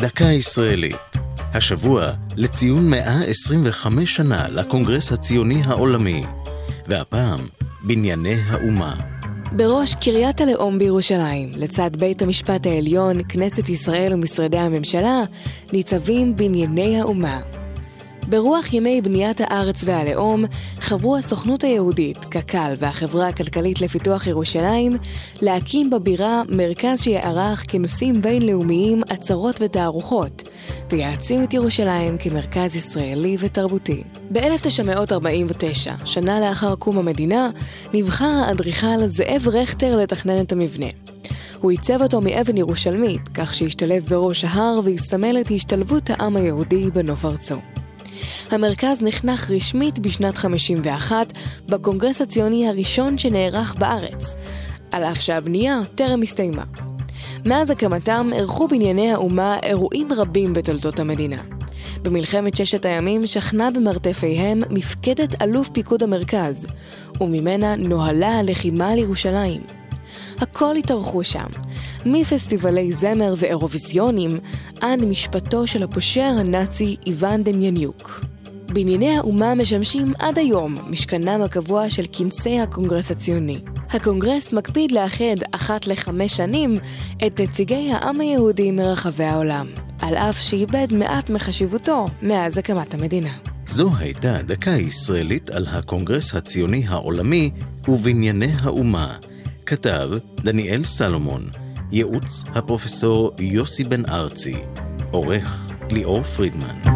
דקה ישראלית. השבוע לציון 125 שנה לקונגרס הציוני העולמי, והפעם בנייני האומה. בראש קריית הלאום בירושלים, לצד בית המשפט העליון, כנסת ישראל ומשרדי הממשלה, ניצבים בנייני האומה. ברוח ימי בניית הארץ והלאום, חברו הסוכנות היהודית, קק"ל והחברה הכלכלית לפיתוח ירושלים להקים בבירה מרכז שיערך כינוסים בינלאומיים, עצרות ותערוכות, ויעצים את ירושלים כמרכז ישראלי ותרבותי. ב-1949, שנה לאחר קום המדינה, נבחר האדריכל זאב רכטר לתכנן את המבנה. הוא עיצב אותו מאבן ירושלמית, כך שהשתלב בראש ההר ויסמל את השתלבות העם היהודי בנוף ארצו. המרכז נחנך רשמית בשנת 51 בקונגרס הציוני הראשון שנערך בארץ, על אף שהבנייה טרם הסתיימה. מאז הקמתם אירחו בנייני האומה אירועים רבים בתולדות המדינה. במלחמת ששת הימים שכנה במרתפיהם מפקדת אלוף פיקוד המרכז, וממנה נוהלה הלחימה על ירושלים. הכל התארחו שם, מפסטיבלי זמר ואירוויזיונים עד משפטו של הפושר הנאצי איוון דמיאניוק. בנייני האומה משמשים עד היום משכנם הקבוע של כנסי הקונגרס הציוני. הקונגרס מקפיד לאחד אחת לחמש שנים את נציגי העם היהודי מרחבי העולם, על אף שאיבד מעט מחשיבותו מאז הקמת המדינה. זו הייתה דקה ישראלית על הקונגרס הציוני העולמי ובנייני האומה. כתב דניאל סלומון, ייעוץ הפרופסור יוסי בן ארצי, עורך ליאור פרידמן.